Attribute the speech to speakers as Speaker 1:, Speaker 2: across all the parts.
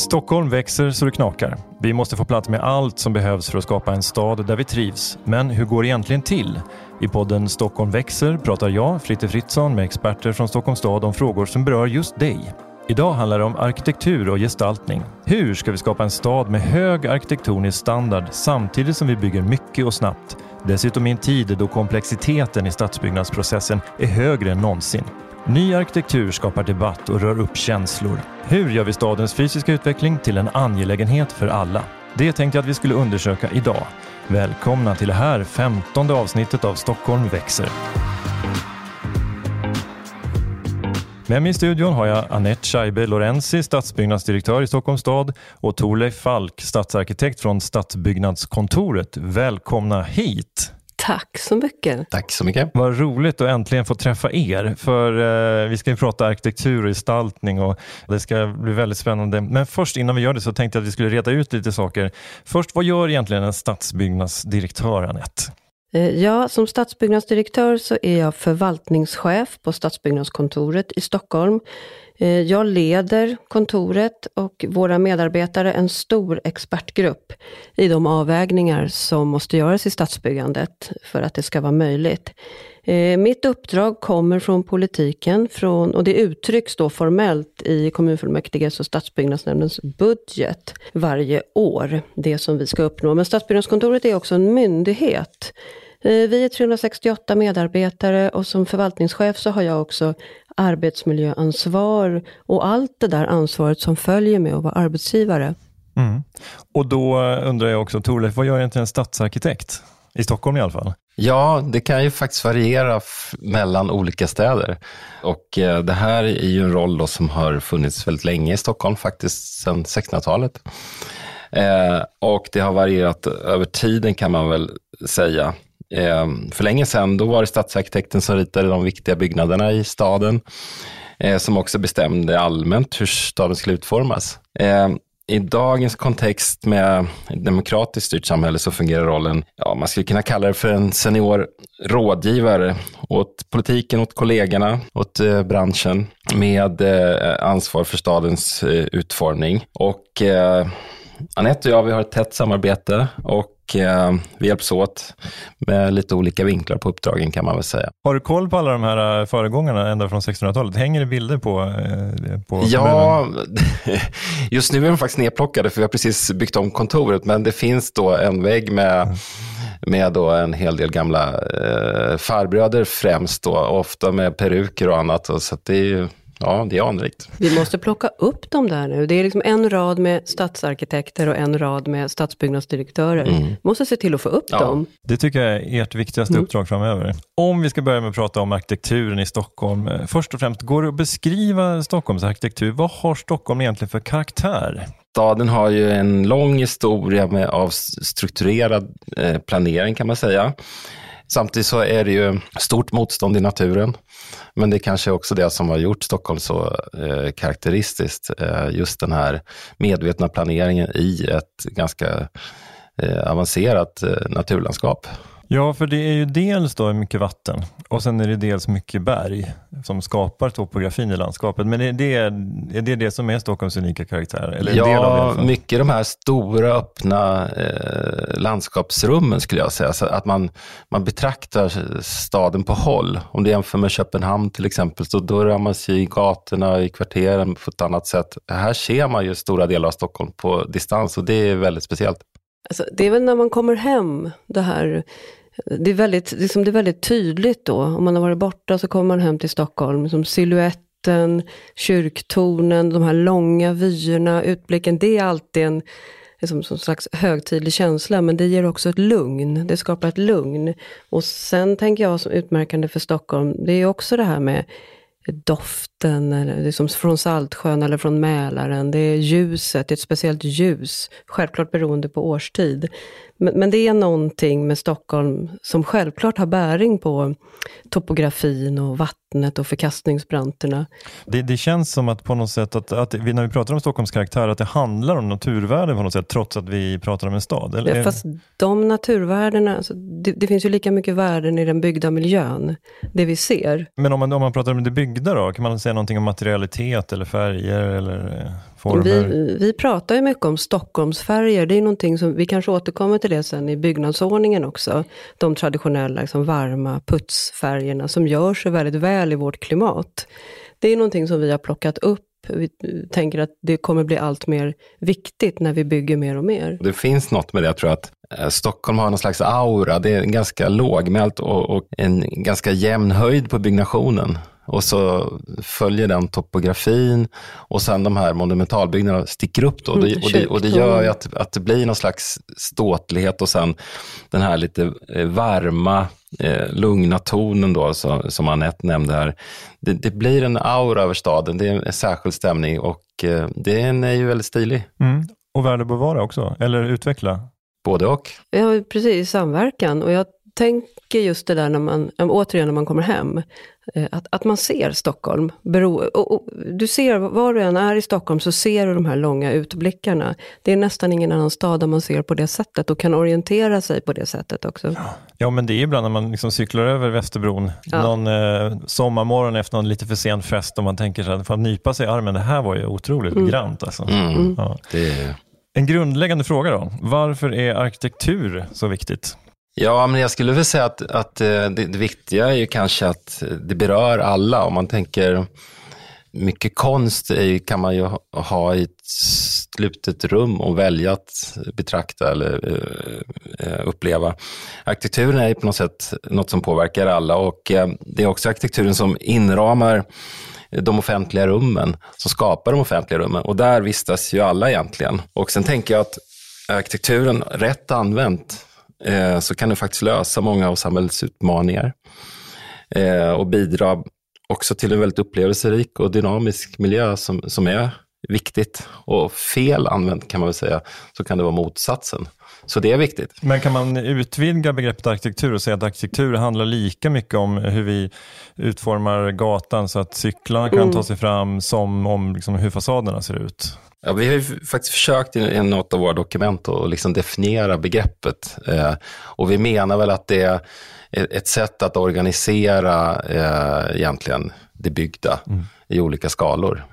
Speaker 1: Stockholm växer så det knakar. Vi måste få plats med allt som behövs för att skapa en stad där vi trivs. Men hur går det egentligen till? I podden Stockholm växer pratar jag, Fritte Fritzson, med experter från Stockholms stad om frågor som berör just dig. Idag handlar det om arkitektur och gestaltning. Hur ska vi skapa en stad med hög arkitektonisk standard samtidigt som vi bygger mycket och snabbt? Dessutom i en tid då komplexiteten i stadsbyggnadsprocessen är högre än någonsin. Ny arkitektur skapar debatt och rör upp känslor. Hur gör vi stadens fysiska utveckling till en angelägenhet för alla? Det tänkte jag att vi skulle undersöka idag. Välkomna till det här femtonde avsnittet av Stockholm växer. Med mig i studion har jag Anette Scheibe Lorenzi, stadsbyggnadsdirektör i Stockholms stad och Torleif Falk, stadsarkitekt från Stadsbyggnadskontoret. Välkomna hit!
Speaker 2: Tack så mycket.
Speaker 3: Tack så mycket.
Speaker 1: Vad roligt att äntligen få träffa er. För eh, Vi ska ju prata arkitektur och gestaltning och det ska bli väldigt spännande. Men först innan vi gör det så tänkte jag att vi skulle reda ut lite saker. Först, vad gör egentligen en stadsbyggnadsdirektör, Anette?
Speaker 2: Eh, ja, som stadsbyggnadsdirektör så är jag förvaltningschef på Stadsbyggnadskontoret i Stockholm. Eh, jag leder kontoret och våra medarbetare en stor expertgrupp i de avvägningar som måste göras i stadsbyggandet för att det ska vara möjligt. Eh, mitt uppdrag kommer från politiken från, och det uttrycks då formellt i kommunfullmäktiges alltså och stadsbyggnadsnämndens budget varje år, det som vi ska uppnå. Men Stadsbyggnadskontoret är också en myndighet. Eh, vi är 368 medarbetare och som förvaltningschef så har jag också arbetsmiljöansvar och allt det där ansvaret som följer med att vara arbetsgivare.
Speaker 1: Mm. Och då eh, undrar jag också, Torleif, vad gör egentligen en stadsarkitekt? I Stockholm i alla fall.
Speaker 3: Ja, det kan ju faktiskt variera mellan olika städer. Och eh, det här är ju en roll som har funnits väldigt länge i Stockholm, faktiskt sedan 1600-talet. Eh, och det har varierat över tiden kan man väl säga. Eh, för länge sedan, då var det stadsarkitekten som ritade de viktiga byggnaderna i staden, eh, som också bestämde allmänt hur staden skulle utformas. Eh, i dagens kontext med ett demokratiskt styrt samhälle så fungerar rollen, ja, man skulle kunna kalla det för en senior rådgivare åt politiken, åt kollegorna, åt eh, branschen med eh, ansvar för stadens eh, utformning. Och eh, Anette och jag, vi har ett tätt samarbete och eh, vi hjälps åt med lite olika vinklar på uppdragen kan man väl säga.
Speaker 1: Har du koll på alla de här eh, föregångarna ända från 1600-talet? Hänger det bilder på? Eh, på
Speaker 3: ja, just nu är de faktiskt nedplockade för vi har precis byggt om kontoret, men det finns då en vägg med mm med då en hel del gamla eh, farbröder främst då, ofta med peruker och annat. Så det är ju Ja, det är anrikt.
Speaker 2: Vi måste plocka upp dem där nu. Det är liksom en rad med stadsarkitekter och en rad med stadsbyggnadsdirektörer. Mm. Vi måste se till att få upp ja. dem.
Speaker 1: Det tycker jag är ert viktigaste mm. uppdrag framöver. Om vi ska börja med att prata om arkitekturen i Stockholm. Eh, först och främst, går det att beskriva Stockholms arkitektur? Vad har Stockholm egentligen för karaktär?
Speaker 3: Staden har ju en lång historia med, av strukturerad eh, planering kan man säga. Samtidigt så är det ju stort motstånd i naturen. Men det är kanske också det som har gjort Stockholm så eh, karaktäristiskt. Eh, just den här medvetna planeringen i ett ganska eh, avancerat eh, naturlandskap.
Speaker 1: Ja, för det är ju dels då mycket vatten och sen är det dels mycket berg som skapar topografin i landskapet. Men är det är det, det som är Stockholms unika karaktär? Eller
Speaker 3: ja,
Speaker 1: del
Speaker 3: av det mycket de här stora öppna eh, landskapsrummen skulle jag säga. Så att man, man betraktar staden på håll. Om du jämför med Köpenhamn till exempel, så då rör man sig i gatorna, i kvarteren på ett annat sätt. Här ser man ju stora delar av Stockholm på distans och det är väldigt speciellt.
Speaker 2: Alltså, det är väl när man kommer hem, det här det är, väldigt, liksom det är väldigt tydligt då. Om man har varit borta så kommer man hem till Stockholm. Som siluetten, kyrktornen, de här långa vyerna, utblicken. Det är alltid en liksom, som slags högtidlig känsla, men det ger också ett lugn. Det skapar ett lugn. Och sen tänker jag som utmärkande för Stockholm, det är också det här med doft eller liksom från Saltsjön eller från Mälaren. Det är ljuset, det är ett speciellt ljus, självklart beroende på årstid. Men, men, det är någonting med Stockholm som självklart har bäring på topografin och vattnet och förkastningsbranterna.
Speaker 1: Det, det känns som att på något sätt att, att vi, när vi pratar om Stockholms karaktär, att det handlar om naturvärden på något sätt, trots att vi pratar om en stad.
Speaker 2: Eller? Ja, fast de naturvärdena, alltså, det, det, finns ju lika mycket värden i den byggda miljön, det vi ser.
Speaker 1: Men om man, om man pratar om det byggda då, kan man säga säga någonting om materialitet eller färger eller eh, former?
Speaker 2: Vi, vi pratar ju mycket om Stockholmsfärger. Det är någonting som, vi kanske återkommer till det sen i byggnadsordningen också. De traditionella liksom, varma putsfärgerna som gör sig väldigt väl i vårt klimat. Det är någonting som vi har plockat upp vi tänker att det kommer bli allt mer viktigt när vi bygger mer och mer.
Speaker 3: Det finns något med det, jag tror att eh, Stockholm har någon slags aura. Det är ganska lågmält och, och en ganska jämn höjd på byggnationen och så följer den topografin och sen de här monumentalbyggnaderna sticker upp då. Mm, och, det, och det gör ju att, att det blir någon slags ståtlighet och sen den här lite eh, varma, eh, lugna tonen då som, som Anette nämnde här. Det, det, blir en aura över staden, det är en särskild stämning och eh, den är ju väldigt stilig.
Speaker 1: Mm. Och värd att bevara också, eller utveckla?
Speaker 3: Både och.
Speaker 2: Ja, precis, samverkan. Och jag tänker just det där när man, återigen när man kommer hem, eh, att, att man ser Stockholm. Bero, och, och, du ser, var du än är i Stockholm så ser du de här långa utblickarna. Det är nästan ingen annan stad där man ser på det sättet och kan orientera sig på det sättet också.
Speaker 1: Ja, men det är ibland när man liksom cyklar över Västerbron, ja. någon eh, sommarmorgon efter någon lite för sen fest och man tänker så här, får nypa sig i armen, det här var ju otroligt mm. grant. Alltså.
Speaker 3: Mm. Ja. Det...
Speaker 1: En grundläggande fråga då, varför är arkitektur så viktigt?
Speaker 3: Ja, men jag skulle väl säga att, att eh, det, det, viktiga är ju kanske att eh, det berör alla. Om man tänker, mycket konst är, kan man ju ha i ett slutet rum och välja att betrakta eller eh, uppleva. Arkitekturen är på något sätt något som påverkar alla och det är också arkitekturen som inramar de offentliga rummen, som skapar de offentliga rummen och där vistas ju alla egentligen. Och sen tänker jag att arkitekturen, rätt använt, så kan det faktiskt lösa många av samhällets utmaningar eh, och bidra också till en väldigt upplevelserik och dynamisk miljö som, som är viktigt. Och fel använt kan man väl säga, så kan det vara motsatsen. Så det är viktigt.
Speaker 1: Men kan man utvidga begreppet arkitektur och säga att arkitektur handlar lika mycket om hur vi utformar gatan så att cyklarna kan mm. ta sig fram som om liksom, hur fasaderna ser ut?
Speaker 3: Ja, vi har ju faktiskt försökt i något av våra dokument att liksom definiera begreppet. Eh, och vi menar väl att det är ett sätt att organisera eh, egentligen det byggda mm. i olika skalor.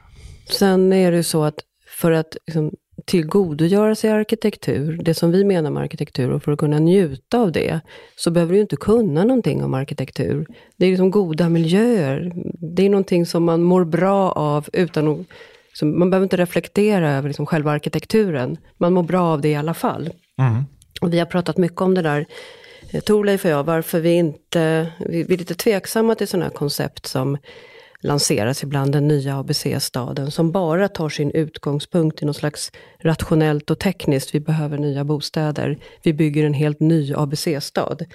Speaker 2: Sen är det ju så att för att liksom, tillgodogöra sig arkitektur, det som vi menar med arkitektur, och för att kunna njuta av det, så behöver du inte kunna någonting om arkitektur. Det är liksom goda miljöer. Det är någonting som man mår bra av utan att så man behöver inte reflektera över liksom själva arkitekturen. Man mår bra av det i alla fall. Mm. Och vi har pratat mycket om det där, eh, Torleif och jag, varför vi inte, vi är lite tveksamma till sådana här koncept som lanseras ibland, den nya ABC-staden, som bara tar sin utgångspunkt i något slags rationellt och tekniskt. Vi behöver nya bostäder. Vi bygger en helt ny ABC-stad.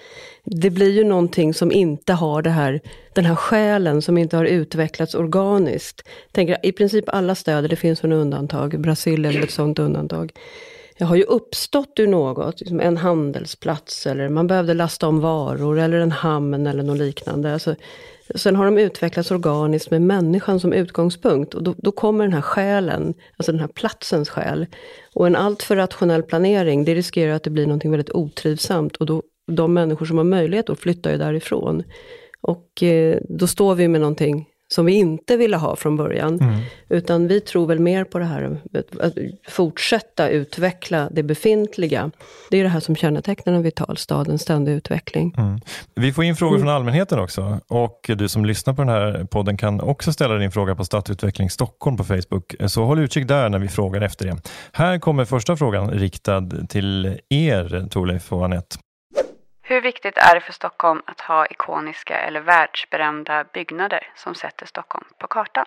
Speaker 2: Det blir ju någonting som inte har det här, den här själen, som inte har utvecklats organiskt. Tänker, I princip alla städer, det finns några undantag, Brasilien är ett sådant undantag. Det har ju uppstått ur något, liksom en handelsplats eller man behövde lasta om varor eller en hamn eller något liknande. Alltså, Sen har de utvecklats organiskt med människan som utgångspunkt. Och då, då, kommer den här själen, alltså den här platsens själ. Och en alltför rationell planering, det riskerar att det blir något väldigt otrivsamt. Och då, de människor som har möjlighet att flytta ju därifrån. Och eh, då står vi med någonting som vi inte ville ha från början. Mm. Utan vi tror väl mer på det här att fortsätta utveckla det befintliga. Det är det här som kännetecknar en vital stad, en ständig utveckling. Mm.
Speaker 1: Vi får in frågor mm. från allmänheten också och du som lyssnar på den här podden kan också ställa din fråga på Stadsutveckling Stockholm på Facebook. Så håll utkik där när vi frågar efter det. Här kommer första frågan riktad till er, Torleif och Anette.
Speaker 4: Hur viktigt är det för Stockholm att ha ikoniska eller världsberömda byggnader som sätter Stockholm på kartan?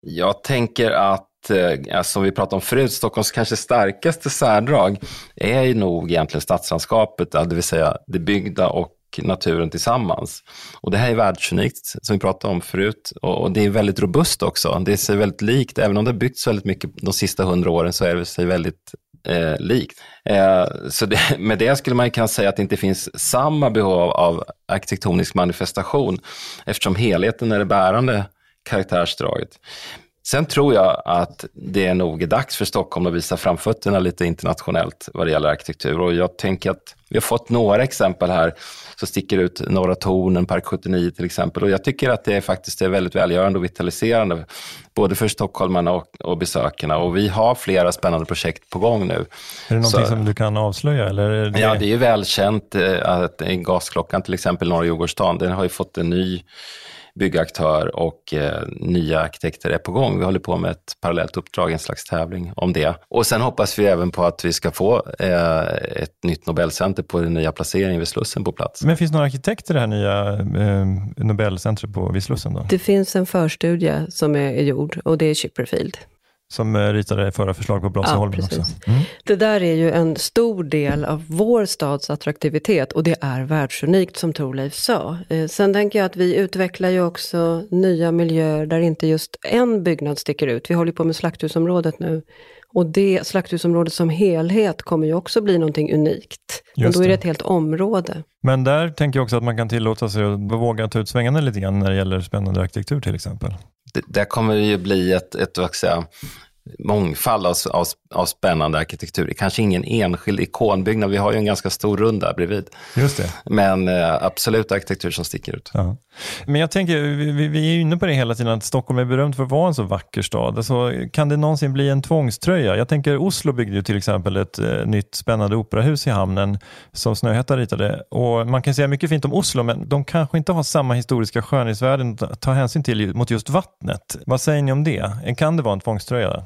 Speaker 3: Jag tänker att, eh, som vi pratade om förut, Stockholms kanske starkaste särdrag är ju nog egentligen stadslandskapet, det vill säga det byggda och naturen tillsammans. Och det här är världsunikt, som vi pratade om förut, och det är väldigt robust också. Det ser väldigt likt, även om det har byggts väldigt mycket de sista hundra åren, så är det sig väldigt eh, likt. Eh, så det, med det skulle man kunna säga att det inte finns samma behov av arkitektonisk manifestation eftersom helheten är det bärande karaktärsdraget. Sen tror jag att det är nog dags för Stockholm att visa framfötterna lite internationellt vad det gäller arkitektur. Och jag tänker att vi har fått några exempel här som sticker ut. Norra Tornen, Park 79 till exempel. Och jag tycker att det är faktiskt är väldigt välgörande och vitaliserande, både för stockholmarna och, och besökarna. Och vi har flera spännande projekt på gång nu. Är
Speaker 1: det någonting Så, som du kan avslöja? Eller
Speaker 3: det... Ja, det är ju välkänt eh, att gasklockan till exempel, Norra Djurgårdsstaden, den har ju fått en ny byggaktör och eh, nya arkitekter är på gång. Vi håller på med ett parallellt uppdrag, en slags tävling om det. Och sen hoppas vi även på att vi ska få eh, ett nytt Nobelcenter på den nya placeringen vid Slussen på plats.
Speaker 1: Men finns det några arkitekter i det här nya eh, Nobelcentret på vid Slussen? Då?
Speaker 2: Det finns en förstudie som är gjord och det är Chipperfield.
Speaker 1: Som eh, ritade förra förslag på Blasieholmen ja, också.
Speaker 2: Mm. Det där är ju en stor del av vår stads attraktivitet och det är världsunikt som Torleif sa. Eh, sen tänker jag att vi utvecklar ju också nya miljöer där inte just en byggnad sticker ut. Vi håller på med slakthusområdet nu. Och det slakthusområdet som helhet kommer ju också bli någonting unikt. Men då är det ett helt område.
Speaker 1: Men där tänker jag också att man kan tillåta sig att våga ta ut svängarna lite grann när det gäller spännande arkitektur till exempel
Speaker 3: det, där kommer ju bli ett, ett vad säga, mångfald av, av, av spännande arkitektur. Kanske ingen enskild ikonbyggnad, vi har ju en ganska stor rund där bredvid.
Speaker 1: Just det.
Speaker 3: Men eh, absolut arkitektur som sticker ut. Ja.
Speaker 1: Men jag tänker, vi, vi, är inne på det hela tiden, att Stockholm är berömt för att vara en så vacker stad. Alltså, kan det någonsin bli en tvångströja? Jag tänker Oslo byggde ju till exempel ett eh, nytt spännande operahus i hamnen som Snöhetta ritade. Och man kan säga mycket fint om Oslo, men de kanske inte har samma historiska skönhetsvärden att ta hänsyn till mot just vattnet. Vad säger ni om det? Kan det vara en tvångströja?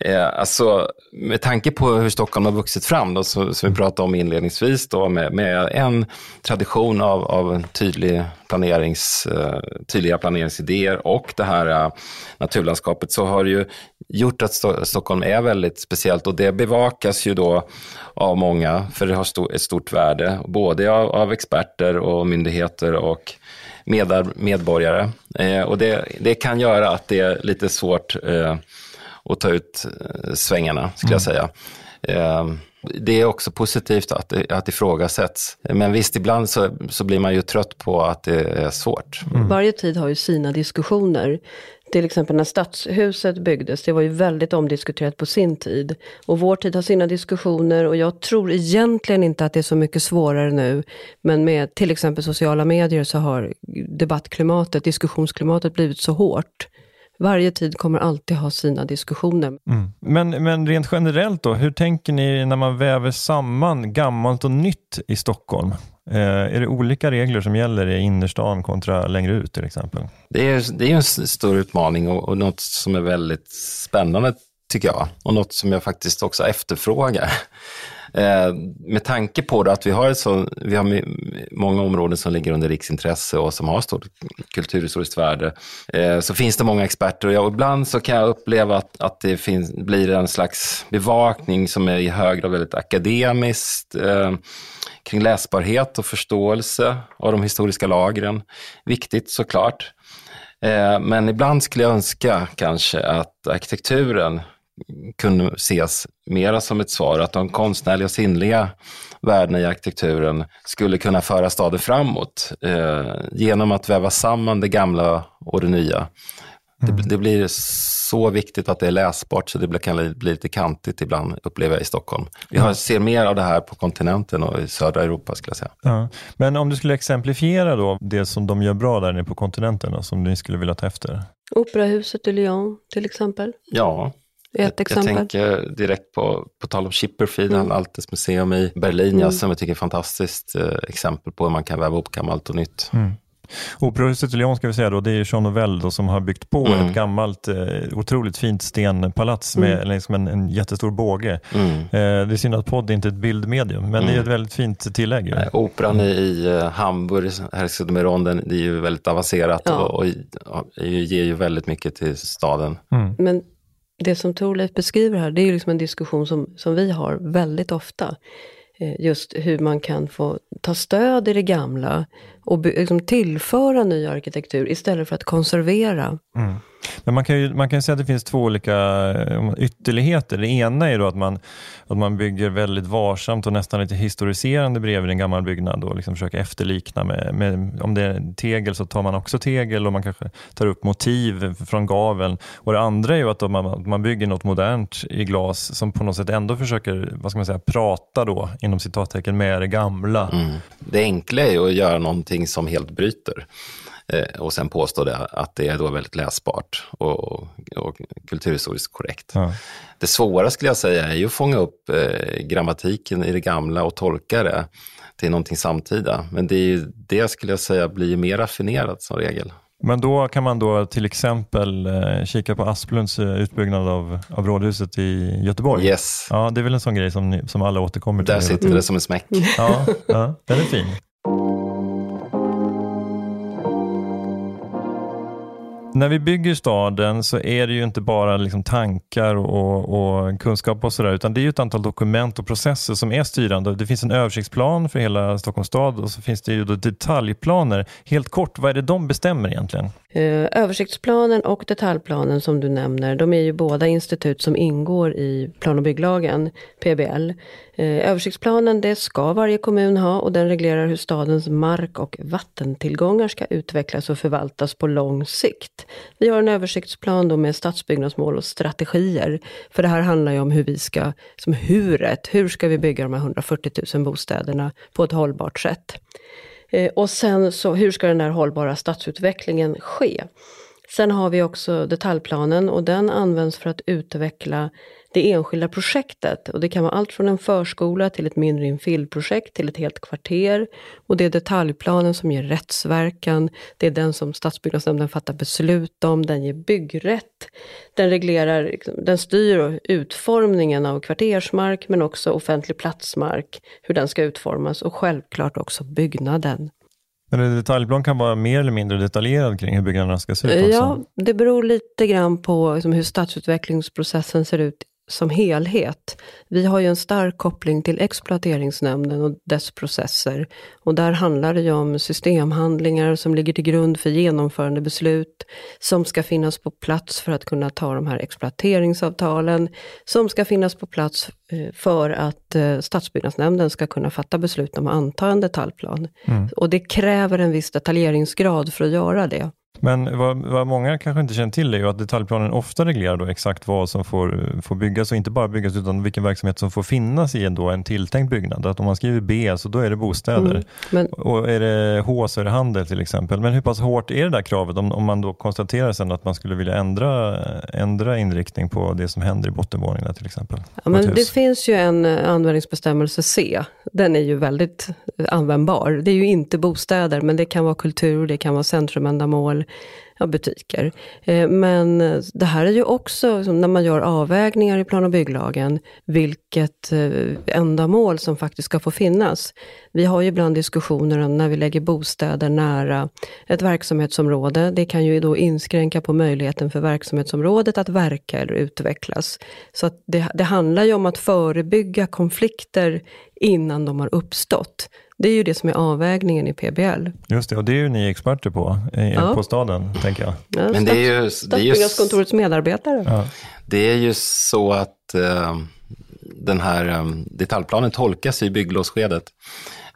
Speaker 3: Eh, alltså, med tanke på hur Stockholm har vuxit fram, då, så, som vi pratade om inledningsvis, då, med, med en tradition av, av tydlig planerings, eh, tydliga planeringsidéer och det här eh, naturlandskapet, så har det ju gjort att Sto Stockholm är väldigt speciellt och det bevakas ju då av många, för det har sto ett stort värde, både av, av experter och myndigheter och medborgare. Eh, och det, det kan göra att det är lite svårt eh, och ta ut eh, svängarna, skulle mm. jag säga. Eh, det är också positivt att att ifrågasätts. Men visst, ibland så, så blir man ju trött på att det är svårt.
Speaker 2: Mm. Varje tid har ju sina diskussioner. Till exempel när stadshuset byggdes, det var ju väldigt omdiskuterat på sin tid. Och vår tid har sina diskussioner och jag tror egentligen inte att det är så mycket svårare nu. Men med till exempel sociala medier så har debattklimatet, diskussionsklimatet blivit så hårt varje tid kommer alltid ha sina diskussioner.
Speaker 1: Mm. Men, men rent generellt då, hur tänker ni när man väver samman gammalt och nytt i Stockholm? Eh, är det olika regler som gäller i innerstan kontra längre ut till exempel?
Speaker 3: Det är, det är en stor utmaning och, och något som är väldigt spännande tycker jag och något som jag faktiskt också efterfrågar. Eh, med tanke på att vi har, så, vi har många områden som ligger under riksintresse och som har stort kulturhistoriskt värde, eh, så finns det många experter och jag, ibland så kan jag uppleva att, att det finns, blir en slags bevakning som är i hög grad väldigt akademiskt eh, kring läsbarhet och förståelse av de historiska lagren. Viktigt såklart. Eh, men ibland skulle jag önska kanske att arkitekturen kunde ses mera som ett svar, att de konstnärliga och sinnliga värdena i arkitekturen skulle kunna föra staden framåt eh, genom att väva samman det gamla och det nya. Mm. Det, det, blir så viktigt att det är läsbart så det kan bli lite kantigt ibland, upplever jag i Stockholm. Vi har, ser mer av det här på kontinenten och i södra Europa skulle jag säga.
Speaker 1: Ja. Men om du skulle exemplifiera då det som de gör bra där nere på kontinenten och som ni skulle vilja ta efter?
Speaker 2: Operahuset i Lyon till exempel.
Speaker 3: Ja,
Speaker 2: ett exempel.
Speaker 3: Jag tänker direkt på, på tal om Chipperfield, mm. Altes museum i Berlin, mm. som jag tycker är ett fantastiskt eh, exempel på hur man kan väva ihop gammalt och nytt. Mm.
Speaker 1: Operahuset i Lyon ska vi säga då, det är Jean Nouvel då, som har byggt på mm. ett gammalt, eh, otroligt fint stenpalats med mm. liksom en, en jättestor båge. Mm. Eh, det är synd att podd inte är ett bildmedium, men det är mm. ett väldigt fint tillägg.
Speaker 3: Nej, operan i, i uh, Hamburg, Herzogenaurach, det är ju väldigt avancerat ja. och, och, och, ger ju väldigt mycket till staden.
Speaker 2: Mm. Men det som Torleif beskriver här, det är ju liksom en diskussion som, som vi har väldigt ofta. Eh, just hur man kan få ta stöd i det gamla och liksom tillföra ny arkitektur istället för att konservera. Mm.
Speaker 1: Men man kan ju man kan säga att det finns två olika eh, ytterligheter. Det ena är då att man, att man bygger väldigt varsamt och nästan lite historiserande bredvid en gammal byggnad och liksom försöker efterlikna. Med, med, om det är tegel så tar man också tegel och man kanske tar upp motiv från gaveln. Och det andra är ju att man, man bygger något modernt i glas som på något sätt ändå försöker vad ska man säga, prata då, inom citattecken med det gamla. Mm.
Speaker 3: Det enkla är ju att göra någonting som helt bryter. Eh, och sen påstå det, att det är då väldigt läsbart och, och kulturhistoriskt korrekt. Ja. Det svåra skulle jag säga är ju att fånga upp eh, grammatiken i det gamla och tolka det till någonting samtida. Men det, är det skulle jag säga blir mer raffinerat som regel.
Speaker 1: Men då kan man då till exempel eh, kika på Asplunds eh, utbyggnad av, av rådhuset i Göteborg?
Speaker 3: Yes.
Speaker 1: Ja, det är väl en sån grej som, som alla återkommer
Speaker 3: till? Där sitter det som en smäck.
Speaker 1: Ja, ja, den är fin. När vi bygger staden så är det ju inte bara liksom tankar och, och kunskap och sådär, utan det är ju ett antal dokument och processer som är styrande. Det finns en översiktsplan för hela Stockholms stad och så finns det ju detaljplaner. Helt kort, vad är det de bestämmer egentligen?
Speaker 2: Eh, översiktsplanen och detaljplanen som du nämner, de är ju båda institut som ingår i plan och bygglagen, PBL. Eh, översiktsplanen det ska varje kommun ha och den reglerar hur stadens mark och vattentillgångar ska utvecklas och förvaltas på lång sikt. Vi har en översiktsplan då med stadsbyggnadsmål och strategier. För det här handlar ju om hur vi ska, som huret, hur ska vi bygga de här 140 000 bostäderna på ett hållbart sätt. Eh, och sen så, hur ska den här hållbara stadsutvecklingen ske? Sen har vi också detaljplanen och den används för att utveckla det enskilda projektet. Och det kan vara allt från en förskola till ett mindre infillprojekt till ett helt kvarter. Och det är detaljplanen som ger rättsverkan. Det är den som stadsbyggnadsnämnden fattar beslut om. Den ger byggrätt. Den reglerar, liksom, den styr utformningen av kvartersmark men också offentlig platsmark, hur den ska utformas och självklart också byggnaden.
Speaker 1: Men en detaljplan kan vara mer eller mindre detaljerad kring hur byggnaderna ska se ut också?
Speaker 2: Ja, det beror lite grann på liksom, hur stadsutvecklingsprocessen ser ut som helhet. Vi har ju en stark koppling till exploateringsnämnden och dess processer. Och där handlar det ju om systemhandlingar som ligger till grund för genomförande beslut, som ska finnas på plats för att kunna ta de här exploateringsavtalen, som ska finnas på plats eh, för att eh, stadsbyggnadsnämnden ska kunna fatta beslut om att anta en detaljplan. Mm. Och det kräver en viss detaljeringsgrad för att göra det.
Speaker 1: Men vad, vad, många kanske inte känner till är ju att detaljplanen ofta reglerar då exakt vad som får, får byggas och inte bara byggas utan vilken verksamhet som får finnas i en, då en tilltänkt byggnad. Att om man skriver B så då är det bostäder mm, men... och är det H så är det handel till exempel. Men hur pass hårt är det där kravet om, om man då konstaterar sen att man skulle vilja ändra, ändra inriktning på det som händer i bottenvåningarna till exempel?
Speaker 2: Ja, men det finns ju en eh, användningsbestämmelse C. Den är ju väldigt användbar. Det är ju inte bostäder men det kan vara kultur, det kan vara centrumändamål ja, butiker. Eh, men det här är ju också, liksom, när man gör avvägningar i plan och bygglagen, vilket eh, ändamål som faktiskt ska få finnas. Vi har ju ibland diskussioner om när vi lägger bostäder nära ett verksamhetsområde. Det kan ju då inskränka på möjligheten för verksamhetsområdet att verka eller utvecklas. Så det, det handlar ju om att förebygga konflikter innan de har uppstått. Det är ju det som är avvägningen i PBL.
Speaker 1: Just det, och det är ju ni experter på, ja. på staden, tänker jag.
Speaker 2: Ja, Men det är ju, Stadsbyggnadskontorets medarbetare. Ja.
Speaker 3: Det är ju så att eh, den här eh, detaljplanen tolkas i bygglovsskedet.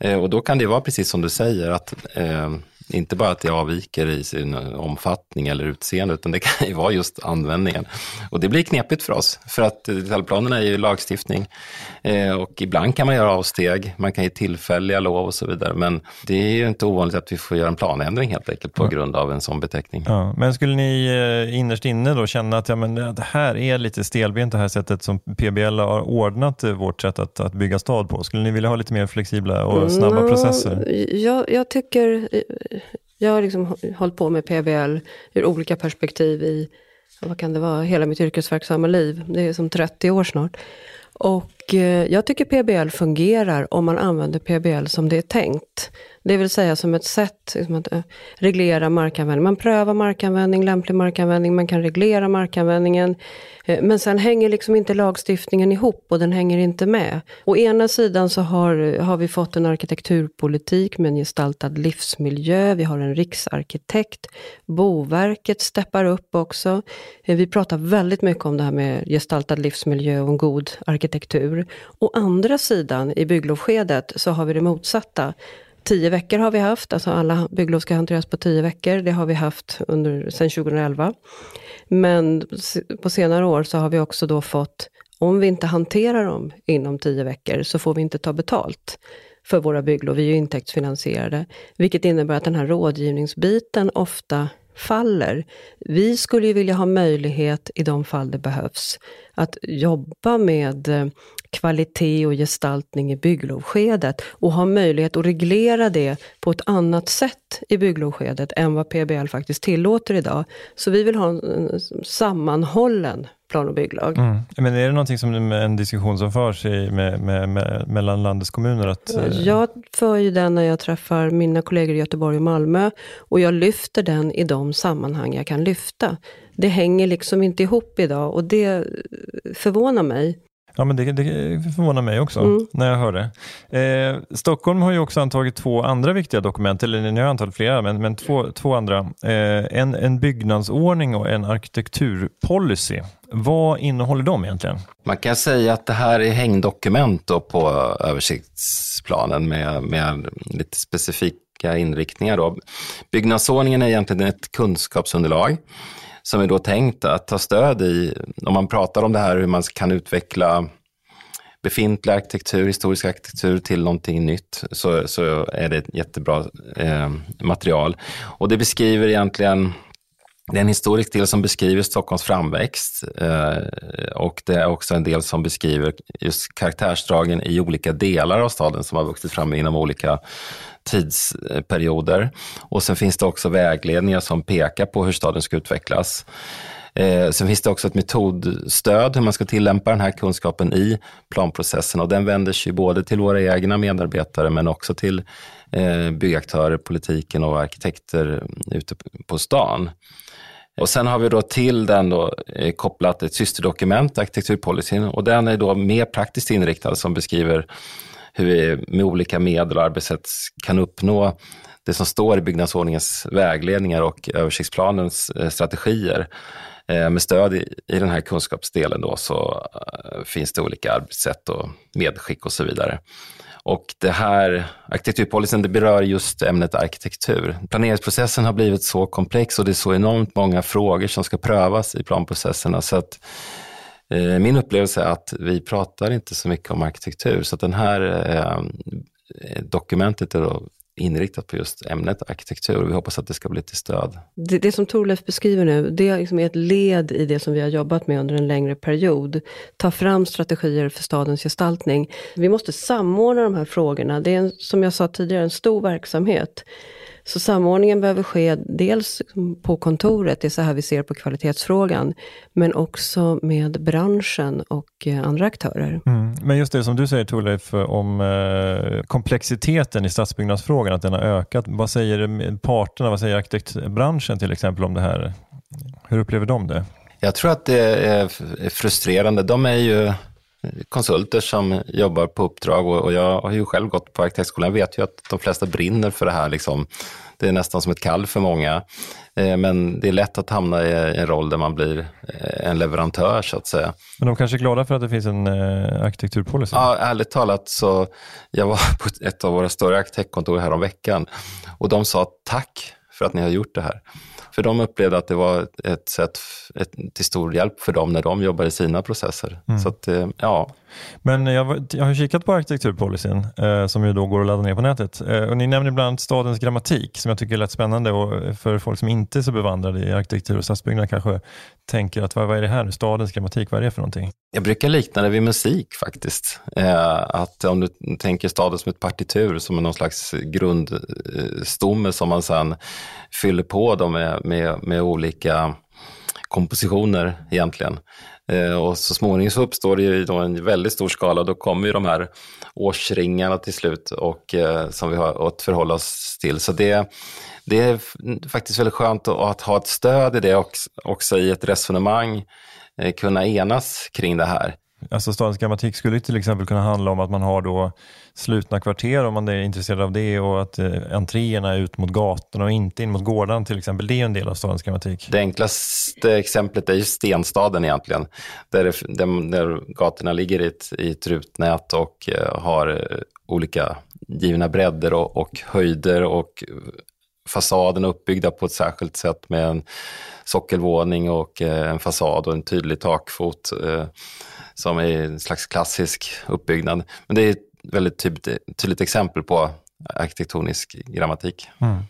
Speaker 3: Eh, och då kan det vara precis som du säger, att eh, inte bara att det avviker i sin omfattning eller utseende, utan det kan ju vara just användningen. Och det blir knepigt för oss, för att detaljplanerna är ju lagstiftning. Eh, och ibland kan man göra avsteg, man kan ge tillfälliga lov och så vidare. Men det är ju inte ovanligt att vi får göra en planändring helt enkelt på grund av en sån beteckning.
Speaker 1: Ja, men skulle ni eh, innerst inne då känna att ja, men det här är lite stelbent det här sättet som PBL har ordnat vårt sätt att, att bygga stad på? Skulle ni vilja ha lite mer flexibla och snabba mm, processer?
Speaker 2: Jag, jag tycker jag har liksom hållit på med PBL ur olika perspektiv i, vad kan det vara, hela mitt yrkesverksamma liv. Det är som 30 år snart. Och eh, jag tycker PBL fungerar om man använder PBL som det är tänkt. Det vill säga som ett sätt liksom att eh, reglera markanvändning. Man prövar markanvändning, lämplig markanvändning, man kan reglera markanvändningen. Eh, men sen hänger liksom inte lagstiftningen ihop och den hänger inte med. Å ena sidan så har, har vi fått en arkitekturpolitik med en gestaltad livsmiljö, vi har en riksarkitekt, Boverket steppar upp också. Eh, vi pratar väldigt mycket om det här med gestaltad livsmiljö och en god arkitektur. Å andra sidan, i bygglovskedet, så har vi det motsatta. Tio veckor har vi haft, alltså alla bygglov ska hanteras på tio veckor. Det har vi haft under, sedan 2011. Men på senare år så har vi också då fått, om vi inte hanterar dem inom tio veckor, så får vi inte ta betalt för våra bygglov. Vi är ju intäktsfinansierade. Vilket innebär att den här rådgivningsbiten ofta faller. Vi skulle ju vilja ha möjlighet, i de fall det behövs, att jobba med eh, kvalitet och gestaltning i bygglovskedet och ha möjlighet att reglera det på ett annat sätt i bygglovskedet än vad PBL faktiskt tillåter idag. Så vi vill ha en sammanhållen plan och bygglag. Mm.
Speaker 1: Men är det någonting som en diskussion som förs i, med, med, med, mellan landets kommuner? Att,
Speaker 2: eh, jag för ju den när jag träffar mina kollegor i Göteborg och Malmö och jag lyfter den i de sammanhang jag kan lyfta. Det hänger liksom inte ihop idag och det förvånar mig.
Speaker 1: Ja, men det, det förvånar mig också mm. när jag hör det. Eh, Stockholm har ju också antagit två andra viktiga dokument, eller ni har antagit flera, men, men två, två andra. Eh, en, en byggnadsordning och en arkitekturpolicy. Vad innehåller de egentligen?
Speaker 3: Man kan säga att det här är hängdokument på översiktsplanen med, med lite specifika inriktningar. Då. Byggnadsordningen är egentligen ett kunskapsunderlag som är då tänkt att ta stöd i, om man pratar om det här hur man kan utveckla befintlig arkitektur, historisk arkitektur till någonting nytt, så, så är det ett jättebra eh, material. Och det beskriver egentligen det är en historisk del som beskriver Stockholms framväxt eh, och det är också en del som beskriver just karaktärsdragen i olika delar av staden som har vuxit fram inom olika tidsperioder. Och sen finns det också vägledningar som pekar på hur staden ska utvecklas. Eh, sen finns det också ett metodstöd hur man ska tillämpa den här kunskapen i planprocessen och den vänder sig både till våra egna medarbetare men också till eh, byggaktörer, politiken och arkitekter ute på stan. Och sen har vi då till den då, eh, kopplat ett systerdokument, arkitekturpolicyn, och den är då mer praktiskt inriktad som beskriver hur vi med olika medel och arbetssätt kan uppnå det som står i byggnadsordningens vägledningar och översiktsplanens eh, strategier. Eh, med stöd i, i den här kunskapsdelen då så eh, finns det olika arbetssätt och medskick och så vidare. Och det här arkitekturpolicyn det berör just ämnet arkitektur. Planeringsprocessen har blivit så komplex och det är så enormt många frågor som ska prövas i planprocesserna så att Eh, min upplevelse är att vi pratar inte så mycket om arkitektur, så att den här eh, dokumentet är då inriktat på just ämnet arkitektur vi hoppas att det ska bli till stöd.
Speaker 2: Det, det som Torleif beskriver nu, det är liksom ett led i det som vi har jobbat med under en längre period. Ta fram strategier för stadens gestaltning. Vi måste samordna de här frågorna. Det är, en, som jag sa tidigare, en stor verksamhet. Så samordningen behöver ske dels på kontoret, det är så här vi ser på kvalitetsfrågan, men också med branschen och eh, andra aktörer.
Speaker 1: Mm. Men just det som du säger Torleif om eh, komplexiteten i stadsbyggnadsfrågan, att den har ökat. Vad säger parterna, vad säger arkitektbranschen till exempel om det här? Hur upplever de det?
Speaker 3: Jag tror att det är frustrerande. De är ju konsulter som jobbar på uppdrag och, jag har ju själv gått på arkitektskolan. Jag vet ju att de flesta brinner för det här. Liksom. Det är nästan som ett kall för många. Eh, men det är lätt att hamna i en roll där man blir eh, en leverantör så att säga.
Speaker 1: Men de kanske är glada för att det finns en eh, arkitekturpolicy?
Speaker 3: Ja, ärligt talat så jag var på ett av våra större arkitektkontor här om veckan och de sa tack för att ni har gjort det här. För de upplevde att det var ett sätt ett, till stor hjälp för dem när de jobbar i sina processer. Mm. Så att, eh, ja.
Speaker 1: Men jag, jag har kikat på arkitekturpolicyn eh, som ju då går att ladda ner på nätet. Eh, och ni nämner ibland stadens grammatik som jag tycker är lätt spännande och för folk som inte är så bevandrade i arkitektur och stadsbyggnad kanske tänker att vad, vad är det här nu? Stadens grammatik, vad är det för någonting?
Speaker 3: Jag brukar likna det vid musik faktiskt. Eh, att om du tänker staden som ett partitur, som någon slags grundstomme som man sedan fyller på med, med, med olika kompositioner egentligen. Eh, och så småningom så uppstår det ju då en väldigt stor skala och då kommer ju de här årsringarna till slut och, eh, som vi har att förhålla oss till. Så det, det är faktiskt väldigt skönt att, ha ett stöd i det också, också i ett resonemang, eh, kunna enas kring det här.
Speaker 1: Alltså stadens grammatik skulle till exempel kunna handla om att man har då slutna kvarter om man är intresserad av det och att eh, entréerna är ut mot gatorna och inte in mot gårdarna till exempel. Det är en del av stadens grammatik.
Speaker 3: Det enklaste exemplet är ju stenstaden egentligen, där, det, där, där gatorna ligger i ett, i ett rutnät och eh, har eh, olika givna bredder och, och höjder och fasaden uppbyggda på ett särskilt sätt med en sockelvåning och eh, en fasad och en tydlig takfot. Eh, som är en slags klassisk uppbyggnad. Men det är ett väldigt tydligt, tydligt exempel på arkitektonisk grammatik. Mm.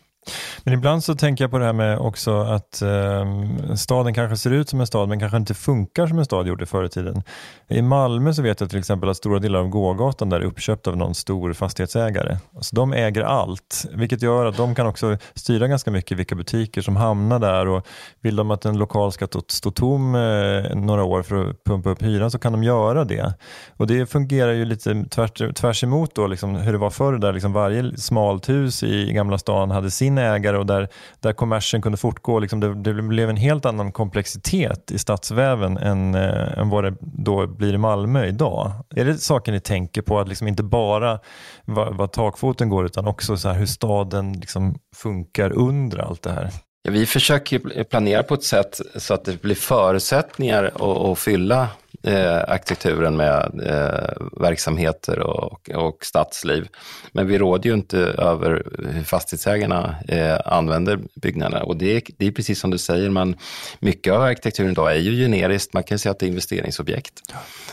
Speaker 1: Men ibland så tänker jag på det här med också att eh, staden kanske ser ut som en stad men kanske inte funkar som en stad gjorde förr i tiden. I Malmö så vet jag till exempel att stora delar av gågatan där är uppköpt av någon stor fastighetsägare. Så de äger allt, vilket gör att de kan också styra ganska mycket vilka butiker som hamnar där och vill de att en lokal ska stå tom eh, några år för att pumpa upp hyran så kan de göra det. Och det fungerar ju lite tvärt, tvärs emot då, liksom, hur det var förr där liksom varje smalt hus i Gamla stan hade sin ägare och där, där kommersen kunde fortgå. Liksom det, det blev en helt annan komplexitet i stadsväven än, eh, än vad det då blir i Malmö idag. Är det saker ni tänker på, att liksom inte bara vad, vad takfoten går utan också så hur staden liksom funkar under allt det här?
Speaker 3: Ja, vi försöker planera på ett sätt så att det blir förutsättningar att, att fylla eh, arkitekturen med eh, verksamheter och, och stadsliv. Men vi råder ju inte över hur fastighetsägarna eh, använder byggnaderna. Och det är, det är precis som du säger, man, mycket av arkitekturen idag är ju generiskt. Man kan säga att det är investeringsobjekt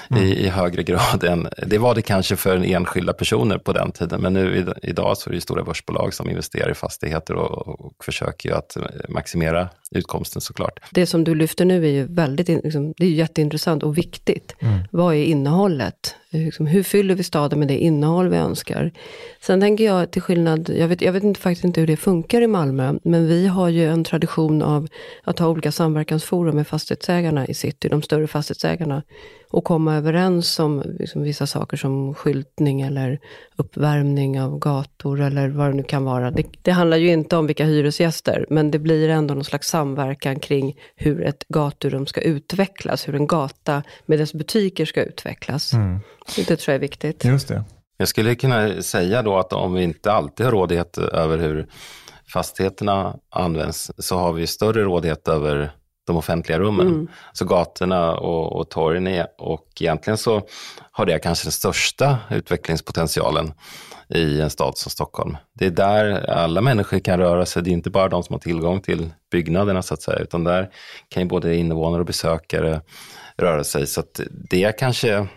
Speaker 3: mm. i, i, högre grad än, det var det kanske för enskilda personer på den tiden, men nu idag så är det stora börsbolag som investerar i fastigheter och, och försöker ju att maximera utkomsten såklart.
Speaker 2: Det som du lyfter nu är ju väldigt, liksom, det är jätteintressant och viktigt. Mm. Vad är innehållet? Liksom, hur fyller vi staden med det innehåll vi önskar? Sen tänker jag till skillnad, jag vet, jag vet inte, faktiskt inte hur det funkar i Malmö, men vi har ju en tradition av att ha olika samverkansforum med fastighetsägarna i city, de större fastighetsägarna och komma överens om liksom, vissa saker som skyltning eller uppvärmning av gator eller vad det nu kan vara. Det, det, handlar ju inte om vilka hyresgäster, men det blir ändå någon slags samverkan kring hur ett gaturum ska utvecklas, hur en gata med dess butiker ska utvecklas. Mm. Det tror jag är viktigt.
Speaker 1: Just det.
Speaker 3: Jag skulle kunna säga då att om vi inte alltid har rådighet över hur fastigheterna används, så har vi större rådighet över de offentliga rummen. Mm. Så gatorna och, och torgen är, och egentligen så har det kanske den största utvecklingspotentialen i en stad som Stockholm. Det är där alla människor kan röra sig. Det är inte bara de som har tillgång till byggnaderna så att säga, utan där kan ju både invånare och besökare röra sig. Så att det är kanske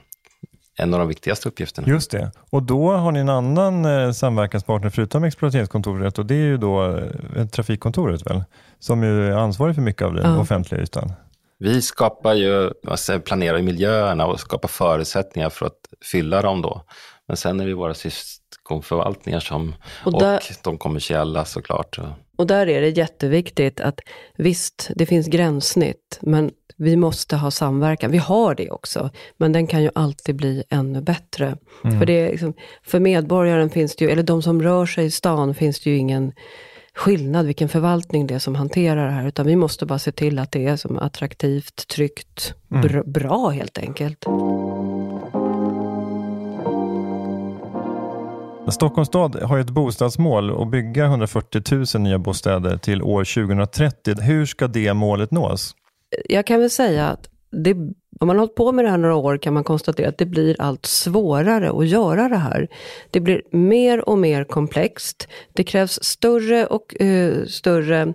Speaker 3: en av de viktigaste uppgifterna.
Speaker 1: Just det. Och då har ni en annan eh, samverkanspartner förutom exploateringskontoret och det är ju då eh, Trafikkontoret väl? Som ju är ansvarig för mycket av den ja. offentliga ytan.
Speaker 3: Vi skapar ju, alltså, planerar miljöerna och skapar förutsättningar för att fylla dem då. Men sen är det våra syskonförvaltningar som, och, där, och de kommersiella såklart.
Speaker 2: Och där är det jätteviktigt att visst, det finns gränssnitt, men vi måste ha samverkan. Vi har det också, men den kan ju alltid bli ännu bättre. Mm. För, det liksom, för medborgaren finns det ju, eller de som rör sig i stan, finns det ju ingen skillnad vilken förvaltning det är som hanterar det här, utan vi måste bara se till att det är som attraktivt, tryggt, mm. br bra helt enkelt.
Speaker 1: Stockholms stad har ett bostadsmål att bygga 140 000 nya bostäder till år 2030. Hur ska det målet nås?
Speaker 2: Jag kan väl säga att det, om man har hållit på med det här några år kan man konstatera att det blir allt svårare att göra det här. Det blir mer och mer komplext. Det krävs större och uh, större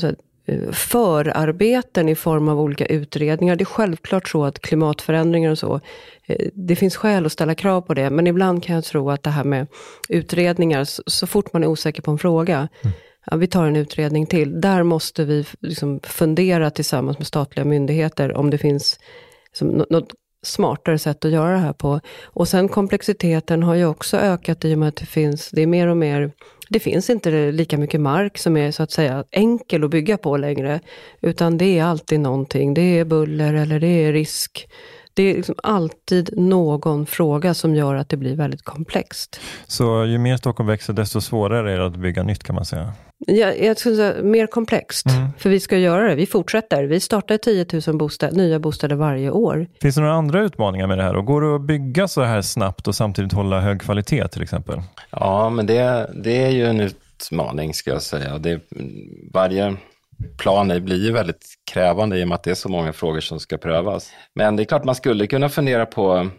Speaker 2: säga, uh, eh, förarbeten i form av olika utredningar. Det är självklart så att klimatförändringar och så, uh, det finns skäl att ställa krav på det. Men ibland kan jag tro att det här med utredningar, så, så fort man är osäker på en fråga, mm ja, vi tar en utredning till. Där måste vi liksom fundera tillsammans med statliga myndigheter om det finns liksom, något smartare sätt att göra det här på. Och sen komplexiteten har ju också ökat i och med att det finns, det är mer och mer, det finns inte lika mycket mark som är så att säga enkel att bygga på längre. Utan det är alltid någonting, det är buller eller det är risk. Det är liksom alltid någon fråga som gör att det blir väldigt komplext.
Speaker 1: Så ju mer Stockholm växer, desto svårare är det att bygga nytt kan man säga?
Speaker 2: Ja, jag skulle säga mer komplext, mm. för vi ska göra det. Vi fortsätter. Vi startar 10 000 bostad, nya bostäder varje år.
Speaker 1: Finns det några andra utmaningar med det här? Och går det att bygga så här snabbt och samtidigt hålla hög kvalitet till exempel?
Speaker 3: Ja, men det, det är ju en utmaning ska jag säga. Det, varje plan blir ju väldigt krävande i och med att det är så många frågor som ska prövas. Men det är klart man skulle kunna fundera på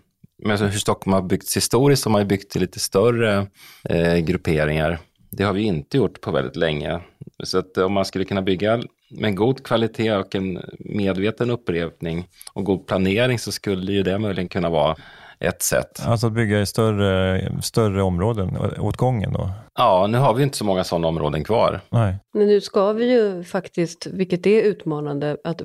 Speaker 3: men hur Stockholm har byggts historiskt, har man ju byggt till lite större eh, grupperingar. Det har vi inte gjort på väldigt länge. Så att om man skulle kunna bygga med god kvalitet och en medveten upprepning och god planering så skulle ju det möjligen kunna vara ett sätt.
Speaker 1: Alltså att bygga i större, större områden åt gången då?
Speaker 3: Ja, nu har vi inte så många sådana områden kvar.
Speaker 1: Nej.
Speaker 2: Men nu ska vi ju faktiskt, vilket är utmanande, att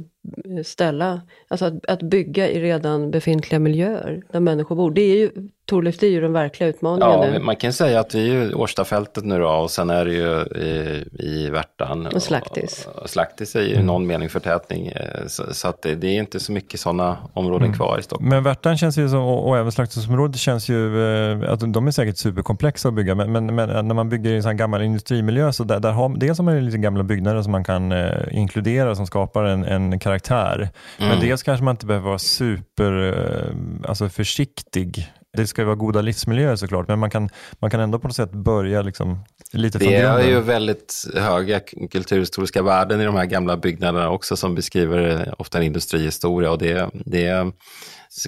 Speaker 2: ställa, alltså att, att bygga i redan befintliga miljöer där människor bor. Det är ju, Torleif, det är ju den verkliga utmaningen
Speaker 3: ja,
Speaker 2: nu.
Speaker 3: Man kan säga att vi är ju Årstafältet nu då och sen är det ju i, i Värtan.
Speaker 2: Och Slaktis.
Speaker 3: Och, och Slaktis är ju mm. någon mening förtätning. Eh, så, så att det, det, är inte så mycket sådana områden mm. kvar i Stockholm.
Speaker 1: Men Värtan känns ju som, och, och även Slaktisområdet känns ju, eh, att de är säkert superkomplexa att bygga, men, men, men när man bygger i en sån gammal industrimiljö så där, där har, dels har man lite gamla byggnader som man kan eh, inkludera som skapar en, en karaktär. Mm. Men dels kanske man inte behöver vara super eh, alltså försiktig. Det ska ju vara goda livsmiljöer såklart, men man kan, man kan ändå på något sätt börja liksom lite från
Speaker 3: Det är ju väldigt höga kulturhistoriska värden i de här gamla byggnaderna också som beskriver ofta en industrihistoria och det, det är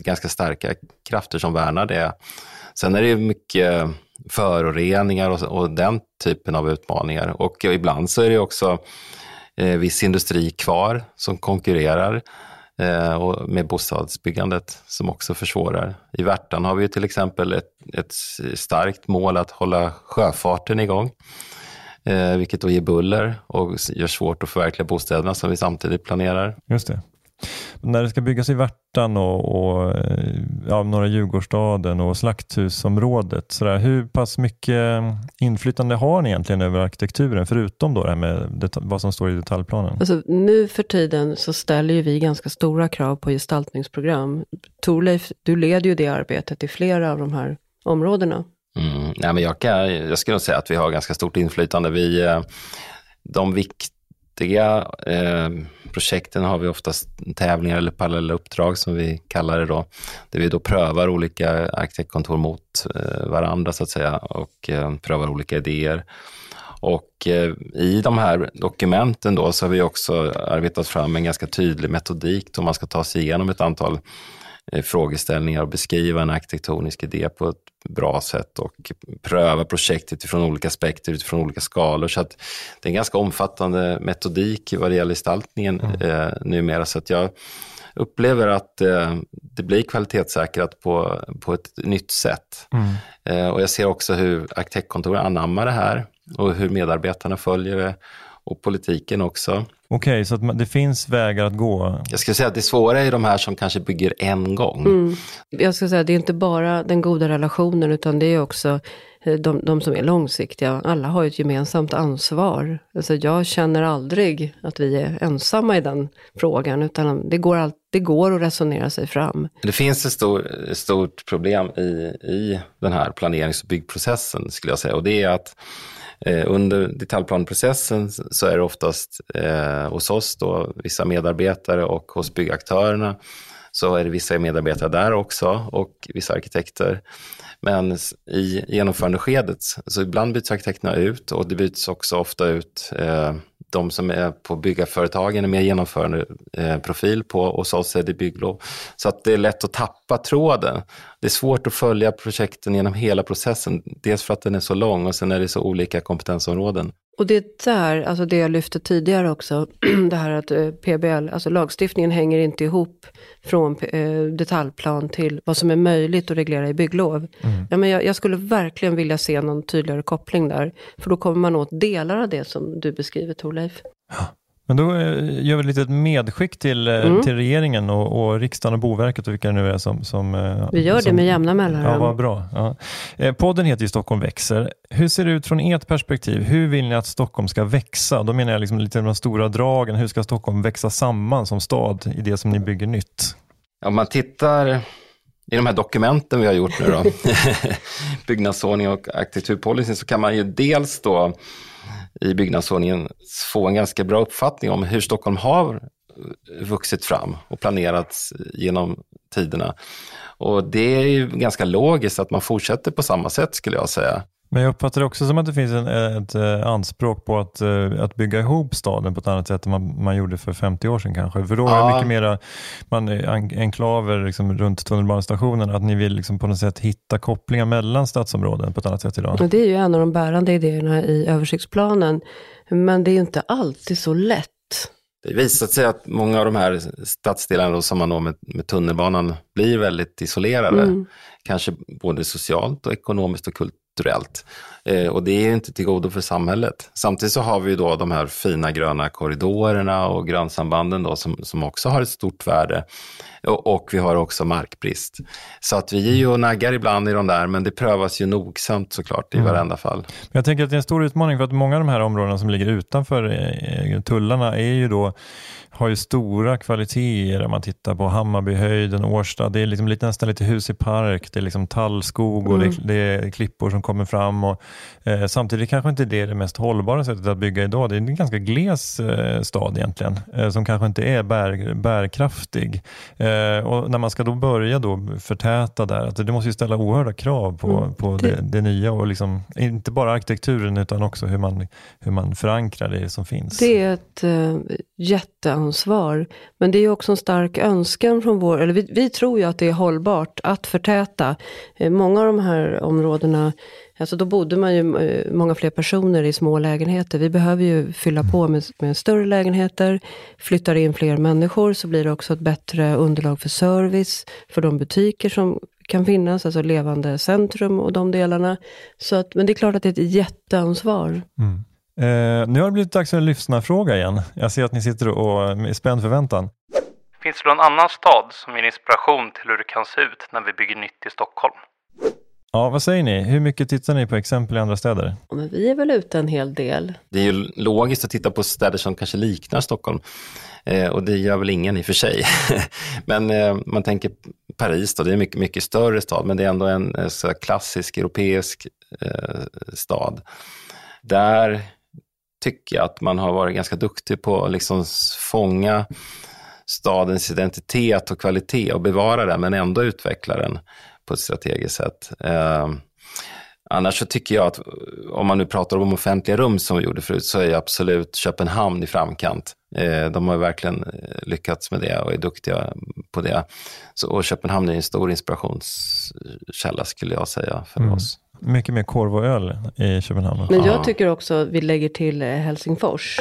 Speaker 3: ganska starka krafter som värnar det. Sen är det ju mycket föroreningar och, och den typen av utmaningar. Och ibland så är det också eh, viss industri kvar som konkurrerar eh, Eh, och med bostadsbyggandet som också försvårar. I Värtan har vi till exempel ett, ett starkt mål att hålla sjöfarten igång, eh, vilket då ger buller och gör svårt att förverkliga bostäderna som vi samtidigt planerar.
Speaker 1: Just det. När det ska byggas i Värtan och, och ja, Norra Djurgårdsstaden och Slakthusområdet, så där, hur pass mycket inflytande har ni egentligen över arkitekturen, förutom då det här med vad som står i detaljplanen?
Speaker 2: Alltså, nu för tiden så ställer ju vi ganska stora krav på gestaltningsprogram. Torleif, du leder ju det arbetet i flera av de här områdena.
Speaker 3: Mm, nej, men jag, kan, jag skulle säga att vi har ganska stort inflytande. Vi, eh, de viktiga eh, projekten har vi oftast tävlingar eller parallella uppdrag som vi kallar det då, där vi då prövar olika arkitektkontor mot eh, varandra så att säga och eh, prövar olika idéer. Och eh, i de här dokumenten då så har vi också arbetat fram en ganska tydlig metodik då man ska ta sig igenom ett antal Eh, frågeställningar och beskriva en arkitektonisk idé på ett bra sätt och pröva projektet utifrån olika aspekter, utifrån olika skalor. Så att det är en ganska omfattande metodik vad det gäller gestaltningen mm. eh, numera. Så att jag upplever att eh, det blir kvalitetssäkrat på, på ett nytt sätt. Mm. Eh, och jag ser också hur arkitektkontoren anammar det här och hur medarbetarna följer det och politiken också.
Speaker 1: Okej, okay, så det finns vägar att gå?
Speaker 3: Jag skulle säga att det svåra är de här som kanske bygger en gång.
Speaker 2: Mm. Jag skulle säga att det är inte bara den goda relationen, utan det är också eh, de, de som är långsiktiga. Alla har ett gemensamt ansvar. Alltså jag känner aldrig att vi är ensamma i den frågan, utan det går, all, det går att resonera sig fram.
Speaker 3: Det finns ett stor, stort problem i, i den här planerings och byggprocessen, skulle jag säga, och det är att Eh, under detaljplanprocessen så är det oftast eh, hos oss då, vissa medarbetare och hos byggaktörerna så är det vissa medarbetare där också och vissa arkitekter. Men i genomförandeskedet, så ibland byts arkitekterna ut och det byts också ofta ut eh, de som är på byggarföretagen är mer genomförande eh, profil på och så är det bygglov. Så att det är lätt att tappa tråden. Det är svårt att följa projekten genom hela processen. Dels för att den är så lång och sen är det så olika kompetensområden.
Speaker 2: Och det där, alltså det jag lyfte tidigare också, det här att eh, PBL, alltså lagstiftningen hänger inte ihop från eh, detaljplan till vad som är möjligt att reglera i bygglov. Mm. Ja, men jag, jag, skulle verkligen vilja se någon tydligare koppling där, för då kommer man åt delar av det som du beskriver Torleif.
Speaker 1: Ja. Men då eh, gör vi ett litet medskick till, eh,
Speaker 2: Mm.
Speaker 1: till regeringen och, och riksdagen och Boverket och vilka det nu är som... som eh,
Speaker 2: Vi gör det
Speaker 1: som,
Speaker 2: med jämna
Speaker 1: Ja,
Speaker 2: mellanrum.
Speaker 1: vad bra. Ja. Podden heter ju Stockholm växer. Hur ser det ut från ert perspektiv? Hur vill ni att Stockholm ska växa? Då menar jag liksom lite de stora dragen. Hur ska Stockholm växa samman som stad i det som ni bygger nytt?
Speaker 3: Om man tittar i de här dokumenten vi har gjort nu då, byggnadsordning och arkitekturpolicy, så kan man ju dels då i byggnadsordningen få en ganska bra uppfattning om hur Stockholm har vuxit fram och planerats genom tiderna. Och det är ju ganska logiskt att man fortsätter på samma sätt skulle jag säga.
Speaker 1: Men jag uppfattar det också som att det finns en, ett eh, anspråk på att, eh, att bygga ihop staden på ett annat sätt än man, man gjorde för 50 år sedan kanske. För då var det
Speaker 3: Ja.
Speaker 1: mycket mera man, eh, en- enklaver liksom, runt tunnelbanestationen, att ni vill liksom på något sätt hitta kopplingar mellan stadsområden på ett annat sätt idag.
Speaker 2: Och det är ju en av de bärande idéerna i översiktsplanen. Men det är ju inte alltid så lätt.
Speaker 3: Det har visat sig att många av de här stadsdelarna då, som man når med, med tunnelbanan blir väldigt isolerade.
Speaker 2: Mm.
Speaker 3: Kanske både socialt och ekonomiskt och kulturellt. Eh, och det är inte till godo för samhället. Samtidigt så har vi ju då de här fina gröna korridorerna och grönsambanden då som, som också har ett stort värde. Och, och vi har också markbrist. Så att vi är ju och naggar ibland i de där, men det prövas ju nogsamt såklart i
Speaker 1: Mm.
Speaker 3: varenda fall.
Speaker 1: Men jag tänker att det är en stor utmaning för att många av de här områdena som ligger utanför eh, tullarna är ju då, har ju stora kvaliteter om man tittar på Hammarbyhöjden, Årsta. Det är liksom lite, nästan lite hus i park, det är liksom tallskog och
Speaker 2: Mm.
Speaker 1: det, det är klippor som kommer fram. Och, eh, samtidigt kanske inte det är det mest hållbara sättet att bygga idag. Det är en ganska gles eh, stad egentligen, eh, som kanske inte är bär, bärkraftig. Eh, och när man ska då börja då förtäta där, att det måste ju ställa oerhörda krav på,
Speaker 2: Mm.
Speaker 1: på
Speaker 2: Det-
Speaker 1: det, nya och liksom, inte bara arkitekturen utan också hur man, hur man förankrar det som finns.
Speaker 2: Det är ett eh, jätteansvar. Men det är också en stark önskan från vår, eller vi, vi tror ju att det är hållbart att förtäta. Eh, många av de här områdena, alltså då bodde man ju eh, många fler personer i små lägenheter. Vi behöver ju fylla på med, med större lägenheter, flyttar in fler människor så blir det också ett bättre underlag för service, för de butiker som kan finnas, alltså levande centrum och de delarna. Så att, men det är klart att det är ett jätteansvar.
Speaker 1: Mm. Eh, nu har det blivit dags för en lyssnarfråga igen. Jag ser att ni sitter och med spänd förväntan.
Speaker 5: Finns det någon annan stad som ger inspiration till hur det kan se ut när vi bygger nytt i Stockholm?
Speaker 1: Ja, vad säger ni? Hur mycket tittar ni på exempel i andra städer?
Speaker 2: Men vi är väl ute en hel del.
Speaker 3: Det är ju logiskt att titta på städer som kanske liknar Stockholm. Eh, och det gör väl ingen i och för sig. men eh, man tänker Paris då, det är en mycket, mycket större stad, men det är ändå en eh, så klassisk europeisk stad. Där tycker jag att man har varit ganska duktig på att liksom fånga stadens identitet och kvalitet och bevara den, men ändå utveckla den på ett strategiskt sätt. Eh, Annars så tycker jag att om man nu pratar om offentliga rum som vi gjorde förut så är absolut Köpenhamn i framkant. Eh, de har verkligen eh, lyckats med det och är duktiga på det. Så, och Köpenhamn är en stor inspirationskälla skulle jag säga för
Speaker 1: Mm.
Speaker 3: oss.
Speaker 1: Mycket mer korv och öl i Köpenhamn.
Speaker 2: Men
Speaker 3: Ja.
Speaker 2: jag tycker också att vi lägger till eh, Helsingfors.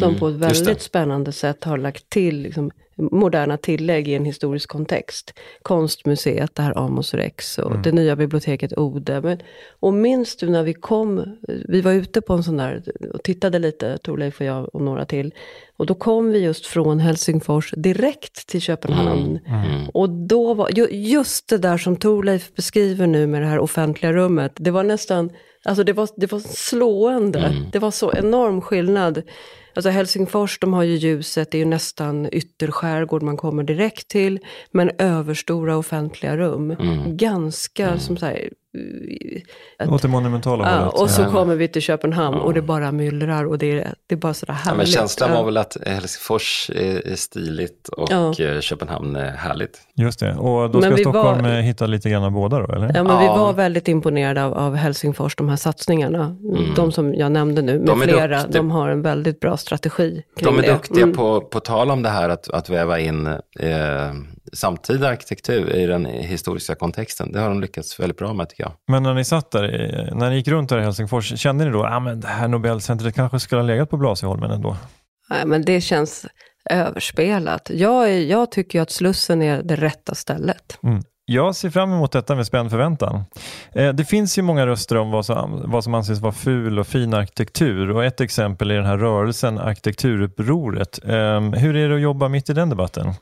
Speaker 2: som på ett
Speaker 3: Mm,
Speaker 2: väldigt spännande sätt har lagt till liksom, moderna tillägg i en historisk kontext. Konstmuseet, det här Amos Rex och
Speaker 1: Mm.
Speaker 2: det nya biblioteket Ode. Men, och minns du när vi kom, vi var ute på en sån där och tittade lite, Torleif och jag och några till. Och då kom vi just från Helsingfors direkt till Köpenhamn.
Speaker 3: Mm.
Speaker 2: Och då var, ju- just det där som Torleif beskriver nu med det här offentliga rummet, det var nästan, alltså det var, det var slående.
Speaker 3: Mm.
Speaker 2: Det var så enorm skillnad. Alltså Helsingfors, de har ju ljuset, det är ju nästan ytterskärgård man kommer direkt till, men överstora offentliga rum.
Speaker 3: Mm.
Speaker 2: Ganska som så här, eh,
Speaker 1: Åt det monumentala
Speaker 2: Ja,
Speaker 1: hållet.
Speaker 2: och så
Speaker 3: Ja.
Speaker 2: kommer vi till Köpenhamn och det bara myllrar och det är, det är bara sådär
Speaker 3: Ja,
Speaker 2: härligt.
Speaker 3: men känslan
Speaker 2: Ja.
Speaker 3: var väl att Helsingfors är, är stiligt och
Speaker 2: Ja.
Speaker 3: eh, Köpenhamn är härligt.
Speaker 1: Just det. Och då
Speaker 2: Men
Speaker 1: ska
Speaker 2: vi
Speaker 1: Stockholm
Speaker 2: var-
Speaker 1: eh, hitta lite grann av båda då, eller?
Speaker 2: Ja, men vi
Speaker 3: Ja.
Speaker 2: var väldigt imponerade av, av Helsingfors, de här satsningarna. De som jag nämnde nu, med
Speaker 3: De
Speaker 2: flera,
Speaker 3: duktiga.
Speaker 2: de har en väldigt bra strategi kring
Speaker 3: De är
Speaker 2: det.
Speaker 3: duktiga
Speaker 2: Mm.
Speaker 3: på, på tal om det här att, att väva in eh, samtida arkitektur i den historiska kontexten. Det har de lyckats väldigt bra med tycker jag.
Speaker 1: Men när ni satt där, när ni gick runt där i Helsingfors, kände ni då att ah, men det här Nobelcentret kanske skulle ha legat på Blasieholmen ändå?
Speaker 2: Nej, men det känns överspelat. Jag, är, jag tycker ju att Slussen är det rätta stället.
Speaker 1: Mm. Jag ser fram emot detta med spänd förväntan. Eh, det finns ju många röster om vad som, vad som anses vara ful och fin arkitektur och ett exempel är den här rörelsen Arkitekturupproret. Eh, hur är det att jobba mitt i den debatten?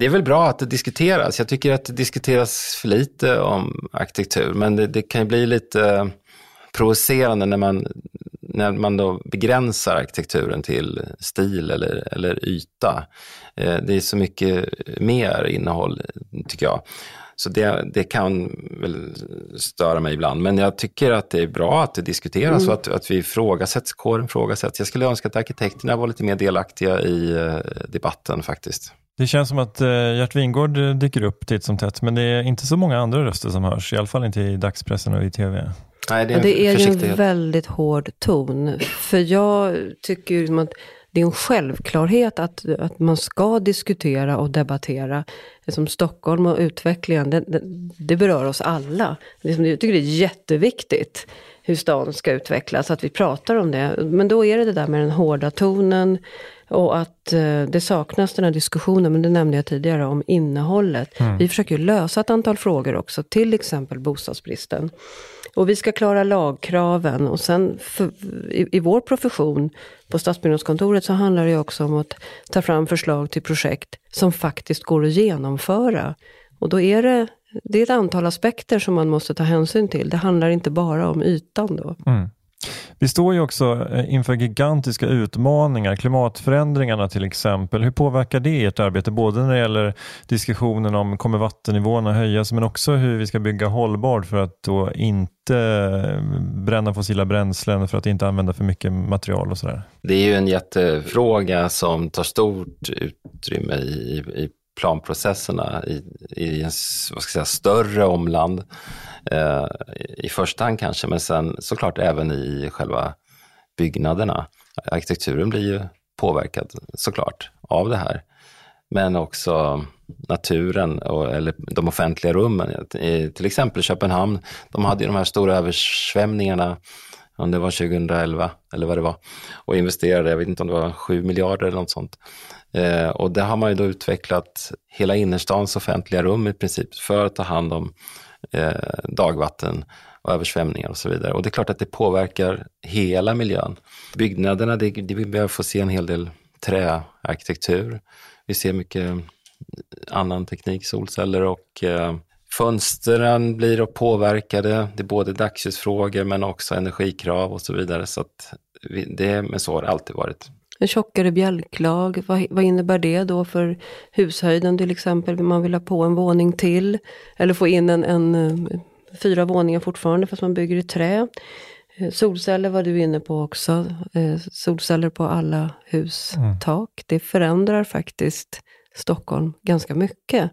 Speaker 3: Det är väl bra att det diskuteras. Jag tycker att det diskuteras för lite om arkitektur, men det, det kan ju bli lite provocerande när man, när man då begränsar arkitekturen till stil eller, eller yta. Eh, det är så mycket mer innehåll, tycker jag. Så det, det kan väl störa mig ibland. Men jag tycker att det är bra att det diskuteras mm. och att, att vi ifrågasätts, kåren ifrågasätts. Jag skulle önska att arkitekterna var lite mer delaktiga i uh, debatten faktiskt.
Speaker 1: Det känns som att uh, Gert Wingård dyker upp titt som tätt, men det är inte så många andra röster som hörs, i alla fall inte i dagspressen och i tv.
Speaker 3: Nej, det är,
Speaker 2: det är ju en väldigt hård ton. För jag tycker ju att det är en självklarhet att, att man ska diskutera och debattera. Som Stockholm och utvecklingen, det, det, det berör oss alla. Jag tycker det är jätteviktigt hur stan ska utvecklas, att vi pratar om det. Men då är det det där med den hårda tonen och att eh, det saknas den här diskussionen, men det nämnde jag tidigare, om innehållet. Mm. Vi försöker lösa ett antal frågor också, till exempel bostadsbristen. Och vi ska klara lagkraven och sen för, i, i, vår profession på Stadsbyggnadskontoret så handlar det också om att ta fram förslag till projekt som faktiskt går att genomföra. Och då är det, det är ett antal aspekter som man måste ta hänsyn till. Det handlar inte bara om ytan då.
Speaker 1: Mm. Vi står ju också eh, inför gigantiska utmaningar, klimatförändringarna till exempel. Hur påverkar det ert arbete? Både när det gäller diskussionen om kommer vattennivåerna höjas men också hur vi ska bygga hållbart för att då inte eh, bränna fossila bränslen, för att inte använda för mycket material och sådär.
Speaker 3: Det är ju en jättefråga som tar stort utrymme i, i planprocesserna i, i en vad ska jag säga, större omland eh, i första hand kanske, men sen såklart även i själva byggnaderna. Arkitekturen blir ju påverkad såklart av det här, men också naturen och, eller de offentliga rummen. I, till exempel Köpenhamn, de hade ju de här stora översvämningarna om det var 2011 eller vad det var, och investerade, jag vet inte om det var 7 miljarder eller något sånt. Eh, och det har man ju då utvecklat hela innerstans offentliga rum i princip för att ta hand om eh, dagvatten och översvämningar och så vidare. Och det är klart att det påverkar hela miljön. Byggnaderna, det, det, vi behöver få se en hel del träarkitektur. Vi ser mycket annan teknik, solceller och eh, fönstren blir påverkade. Det är både dagsljusfrågor men också energikrav och så vidare. Så att vi, det, men så har det alltid varit.
Speaker 2: En tjockare bjälklag, vad, vad, innebär det då för hushöjden till exempel? Man vill ha på en våning till. Eller få in en, en eh, fyra våningar fortfarande fast man bygger i trä. Eh, solceller var du inne på också. Eh, solceller på alla hustak. Mm. Det förändrar faktiskt Stockholm ganska mycket.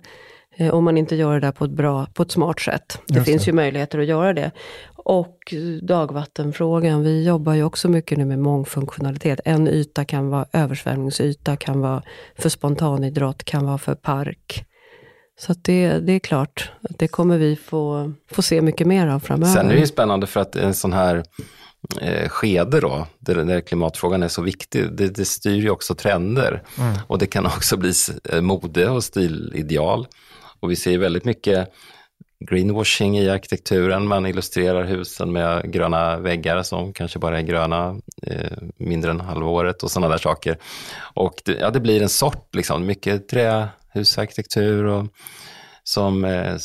Speaker 2: Om man inte gör det där på ett bra, på ett smart sätt. Det Just finns det. ju möjligheter att göra det. Och dagvattenfrågan, vi jobbar ju också mycket nu med mångfunktionalitet. En yta kan vara översvämningsyta, kan vara för spontanidrott, kan vara för park. Så det, det är klart, det kommer vi få, få se mycket mer av framöver.
Speaker 3: Sen är det ju spännande för att en sån här eh, skede då, där, där klimatfrågan är så viktig, det, det styr ju också trender. Mm. Och det kan också bli eh, mode och stilideal. Och vi ser väldigt mycket greenwashing i arkitekturen. Man illustrerar husen med gröna väggar som kanske bara är gröna eh, mindre än halvåret och sådana där saker. Och det, ja, det blir en sort, liksom, mycket trähusarkitektur och, som eh,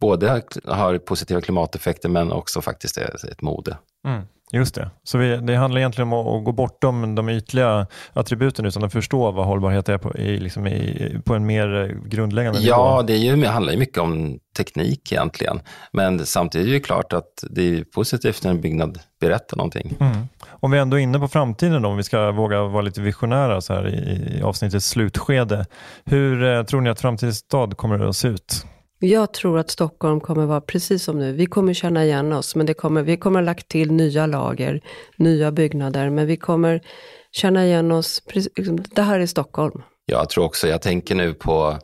Speaker 3: både har positiva klimateffekter men också faktiskt är ett mode.
Speaker 1: Mm. Just det. Så vi, det handlar egentligen om att gå bortom de ytliga attributen utan att förstå vad hållbarhet är på, i, liksom i, på en mer grundläggande
Speaker 3: nivå. Ja, det, är ju, det handlar ju mycket om teknik egentligen. Men samtidigt är det klart att det är positivt när en byggnad berättar någonting.
Speaker 1: Mm. Om vi ändå är inne på framtiden, då, om vi ska våga vara lite visionära så här i, i avsnittets slutskede. Hur eh, tror ni att framtidens stad kommer att se ut?
Speaker 2: Jag tror att Stockholm kommer vara precis som nu. Vi kommer känna igen oss, men det kommer, vi kommer ha lagt till nya lager, nya byggnader, men vi kommer känna igen oss. Liksom, det här är Stockholm.
Speaker 3: Jag tror också, jag tänker nu på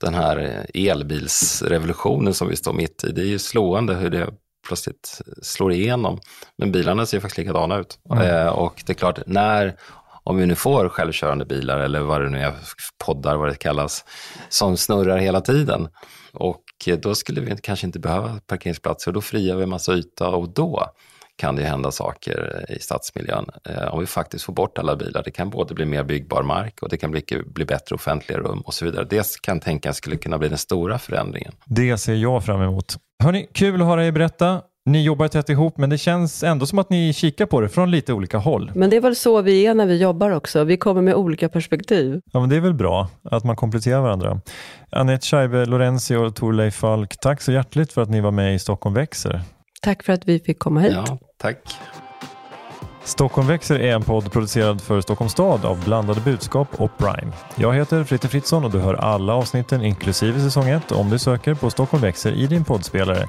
Speaker 3: den här elbilsrevolutionen som vi står mitt i. Det är ju slående hur det plötsligt slår igenom. Men bilarna ser faktiskt likadana ut. Mm. Och det är klart, när om vi nu får självkörande bilar eller vad det nu är, poddar vad det kallas, som snurrar hela tiden. Och eh, då skulle vi kanske inte behöva parkeringsplatser och då friar vi en massa yta och då kan det hända saker i stadsmiljön eh, om vi faktiskt får bort alla bilar. Det kan både bli mer byggbar mark och det kan bli, bli bättre offentliga rum och så vidare. Det kan tänkas skulle kunna bli den stora förändringen.
Speaker 1: Det ser jag fram emot. Hörni, kul att höra er berätta. Ni jobbar tätt ihop, men det känns ändå som att ni kikar på det från lite olika håll.
Speaker 2: Men det är väl så vi är när vi jobbar också. Vi kommer med olika perspektiv.
Speaker 1: Ja, men det är väl bra att man kompletterar varandra. Anette Scheibe Lorenzi och Torleif Falk, tack så hjärtligt för att ni var med i Stockholm växer.
Speaker 2: Tack för att vi fick komma hit.
Speaker 3: Ja, tack.
Speaker 1: Stockholm växer är en podd producerad för Stockholms stad av Blandade budskap och Prime. Jag heter Fritte Fritzson och du hör alla avsnitten inklusive säsong 1 om du söker på Stockholm växer i din poddspelare.